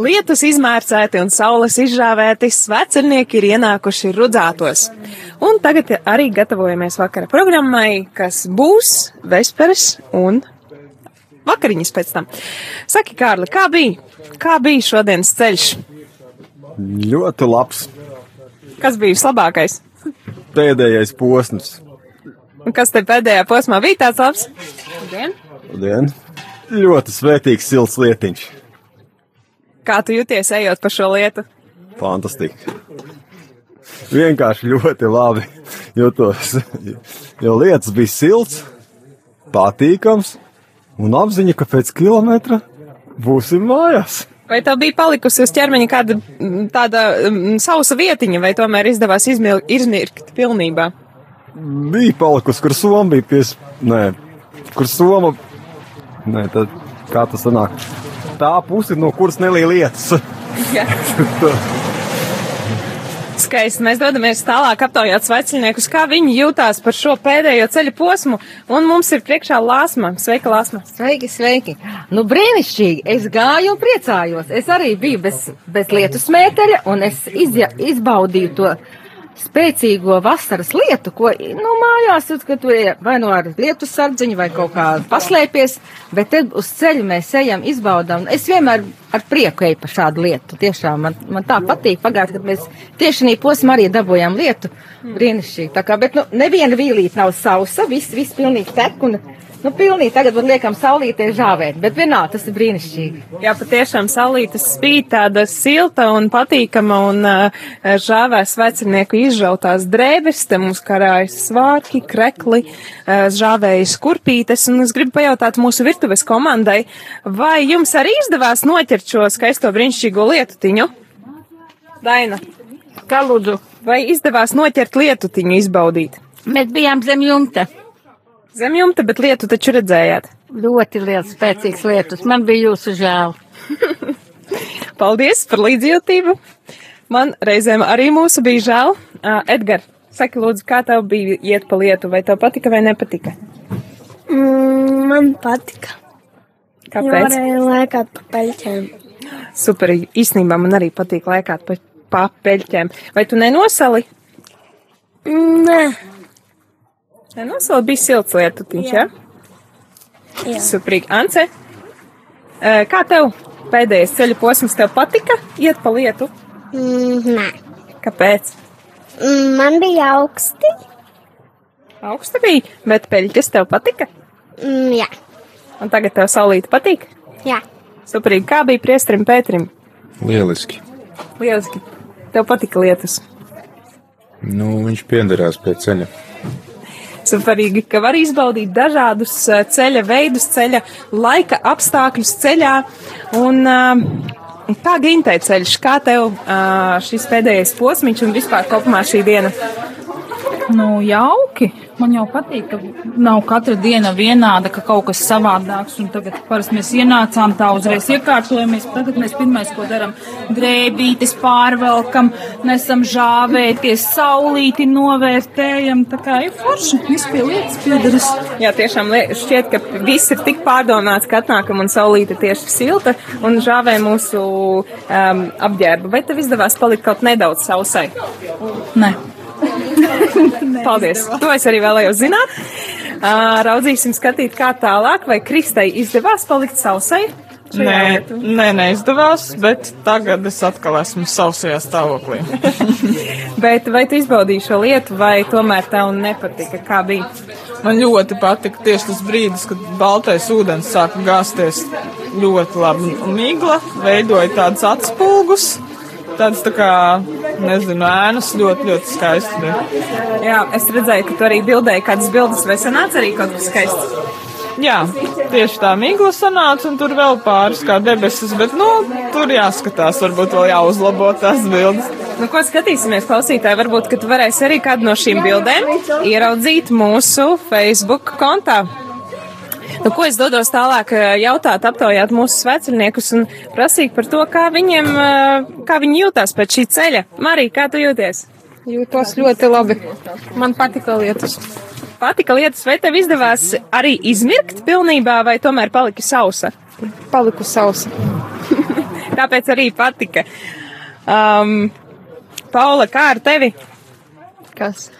Lietus izmērcēti un saules izžāvēti, svecernieki ir ienākuši rudzātos. Un tagad arī gatavojamies vakara programmai, kas būs vesperes un vakariņas pēc tam. Saki, Kārli, kā bija? Kā bija šodienas ceļš? Ļoti labs. Kas bija vislabākais? Pēdējais posms. Un kas te pēdējā posmā bija tāds labs? Labdien! Labdien! Ļoti svētīgs silts lietiņš. Kā tu jūties ejot pa šo lietu? Fantastiski. Vienkārši ļoti labi jūtos, jo lietas bija silts, patīkams un apziņa, ka pēc kilometra būsim mājās. Vai tev bija palikusi uz ķermeņa kāda tāda sausa vietiņa, vai tomēr izdevās izmil, izmirkt pilnībā? Bija palikusi, kur soma bija pies... Nē, kur soma... Nē, tad kā tas sanāk? Tā puse, no kuras nelīja lietas. Jā. Skaisti. Mēs dodamies tālāk aptaujāt sveceļniekus, kā viņi jūtās par šo pēdējo ceļu posmu. Un mums ir priekšā Lāsma. Sveika, Lāsma. Sveiki, sveiki. Nu, brīnišķīgi. Es gāju un priecājos. Es arī biju bez, bez lietu smēteļa un es izja, izbaudīju to spēcīgo vasaras lietu, ko, nu, mājās, ka tu vai nu ar lietu sardziņu vai kaut kā paslēpies, bet te uz ceļu mēs ejam, izbaudām. Es vienmēr ar prieku eju pa šādu lietu. Tiešām man, man tā patīk. Pagājušajā gadā mēs tieši šī posmā arī dabūjām lietu. Brīnišķīgi. Tā kā, bet, nu, neviena vīlīte nav sausa, viss, viss pilnīgi tek un Nu, pilnīgi tagad var liekam saulītē žāvēt, bet vienā tas ir brīnišķīgi. Jā, patiešām saulītes spīd tāda silta un patīkama un uh, žāvēs vecinieku izžautās drēbes, te mums karājas svārki, krekli, uh, žāvējas kurpītes, un es gribu pajautāt mūsu virtuves komandai, vai jums arī izdevās noķert šo skaisto brīnišķīgo lietutiņu? Daina. Kā lūdzu? Vai izdevās noķert lietutiņu izbaudīt? Mēs bijām zem jumta. Zem jumta, bet lietu taču redzējāt. Ļoti liels, spēcīgs lietus. Man bija jūsu žēl. Paldies par līdzjūtību. Man reizēm arī mūsu bija žēl. Uh, Edgar, saki lūdzu, kā tev bija iet pa lietu, vai tev patika vai nepatika? Mm, man patika. Kāpēc? Varēja lēkāt pa peļķēm. Super, īstenībā man arī patīk lēkāt pa, pa peļķēm. Vai tu nenosali? Mm, Nē, Nenosali bija silts lietutiņš, jā? Jā. Ja? Superīgi. Ance, uh, kā tev pēdējais ceļa posms tev patika iet pa lietu? mm, nē. Kāpēc? Mm, Man bija augsti. Augsta bija, bet peļķes tev patika? Mm, jā, Un tagad tev saulīte patīk? jā. Superīgi. Kā bija priestrim Pētrim? Lieliski. Lieliski. Tev patika lietas. Nu, viņš piederās pie ceļa. Superīgi, ka var izbaudīt dažādus eh, ceļa veidus, ceļa laika apstākļus ceļā. Un uh, kā gintē ceļš, kā tev uh, šis pēdējais posmiņš un vispār kopumā šī diena? Nu, jauki. Man jau patīk, ka nav katra diena vienāda, ka kaut kas savādāks. Un tagad parasti mēs ienācām tā uzreiz iekārtojamies. Tagad mēs pirmais, ko darām, drēbītes pārvelkam, nesam žāvēties, saulīti novērtējam. Tā kā ir forši, viss pie lietas piedaras. Jā, tiešām šķiet, ka viss ir tik pārdomāts, ka atnākam un saulīte tieši silta un žāvē mūsu um, apģērbu. Vai tev izdevās palikt kaut nedaudz sausai? Nē. Paldies! To es arī vēlējos zināt. Uh, raudzīsim skatīt, kā tālāk, vai Kristai izdevās palikt sausai. Nē, nē, neizdevās, bet tagad es atkal esmu sausajā stāvoklī. Bet vai tu izbaudīji šo lietu, vai tomēr tev nepatika, kā bija? Man ļoti patika tieši tas brīdis, kad baltais ūdens sāka gāzties ļoti labi. Migla veidoja tādus atspulgus, tāds tā kā, nezinu, ēnas ļoti, ļoti skaisti. Jā, es redzēju, ka tu arī bildēji kādas bildes, vai sanāca arī kaut kas skaists. Jā, tieši tā migla sanāca, un tur vēl pāris kā debesis, bet, nu, tur jāskatās, varbūt vēl jāuzlabo tās bildes. Nu, ko skatīsimies, klausītāji? Varbūt, ka tu varēsi arī kādu no šīm bildēm ieraudzīt mūsu Facebook kontā. Nu, ko es dodos tālāk eh, jautāt, aptaujāt mūsu sveceļniekus un prasīt par to, kā viņiem, eh, kā viņi jūtās pēc šī ceļa. Marija, kā tu jūties? Jūtos ļoti labi. Man patika lietas. patika lietus, vai tev izdevās arī izmirkt pilnībā, vai tomēr palika sausa? Paliku sausa. Tāpēc arī patika. Um, Paula, kā ar tevi? Kas?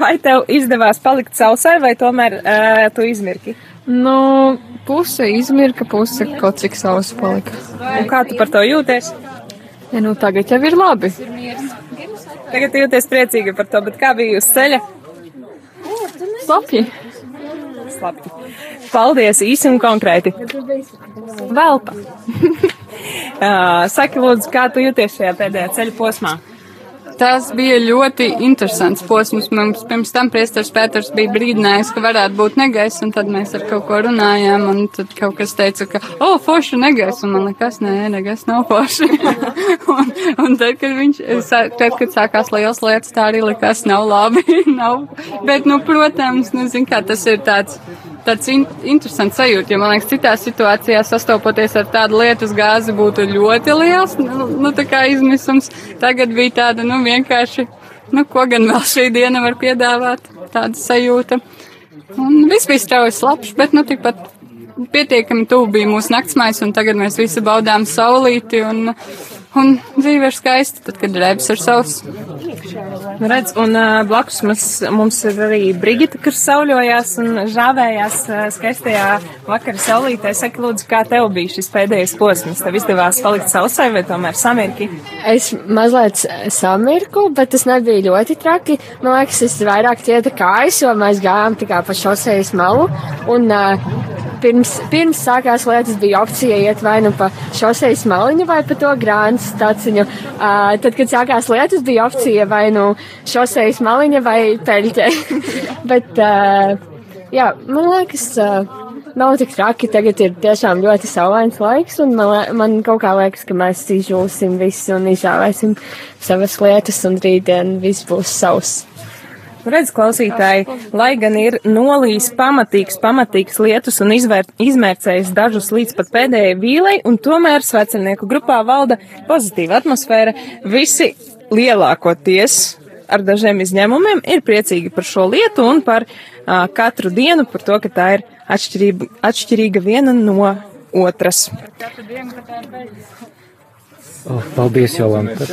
Vai tev izdevās palikt sausai, vai tomēr uh, tu izmirki? Nu, puse izmirka, puse kaut cik sausa palika. Un kā tu par to jūties? Ja, nu, tagad jau ir labi. Tagad jūties priecīgi par to, bet kā bija uz ceļa? Slapji. Slapji. Paldies, īsi un konkrēti. Velpa. Saki, lūdzu, kā tu jūties šajā pēdējā ceļa posmā? Tas bija ļoti interesants posms. Mums pirms tam priestars Pēters bija brīdinājis, ka varētu būt negaiss, un tad mēs ar kaut ko runājām, un tad kaut kas teica, ka, o, oh, forši negaiss, un man nekas, nē, negaiss nav forši. un, un tad, kad viņš, tad, kad sākās liels lietas, tā arī likās nav labi, nav. Bet, nu, protams, nu, zin kā, tas ir tāds tāds in interesants sajūta, jo man liekas, citās situācijās sastopoties ar tādu lietus gāzi būtu ļoti liels, nu, nu tā izmisums. Tagad bija tāda, nu, vienkārši, nu, ko gan vēl šī diena var piedāvāt, tāda sajūta. Un viss bija strauji slapš, bet, nu, tikpat pietiekami tuvu bija mūsu naktsmais, un tagad mēs visi baudām saulīti, un, un dzīve ir skaista, tad, kad drēbes ir savs. Nu, redz, un uh, blakus mums, mums ir arī Brigita, kas sauļojās un žāvējās uh, skaistajā vakara saulītē. Saki, lūdzu, kā tev bija šis pēdējais posms? Tev izdevās palikt sausai vai tomēr samirki? Es mazliet samirku, bet tas nebija ļoti traki. Man liekas, es vairāk cieta kājas, jo mēs gājām kā pa šosejas malu. Un, uh, pirms, pirms sākās lietas, bija opcija iet vai nu pa šosejas maliņu vai pa to grāns taciņu. Uh, tad, kad sākās lietas, bija opcija vai nu šosejas maliņa vai peļķe. Bet, uh, jā, man liekas. Uh, Nav tik traki, tagad ir tiešām ļoti saulains laiks, un man, man kaut kā liekas, ka mēs izžūsim visu un izžāvēsim savas lietas, un rītdien viss būs savs. Redz, klausītāji, lai gan ir nolīs pamatīgs, pamatīgs lietus un izvēr, izmērcējis dažus līdz pat pēdējai vīlei, un tomēr svecenieku grupā valda pozitīva atmosfēra, visi lielākoties ar dažiem izņēmumiem ir priecīgi par šo lietu un par uh, katru dienu, par to, ka tā ir atšķirība, atšķirīga viena no otras. Oh, paldies, Jolanta.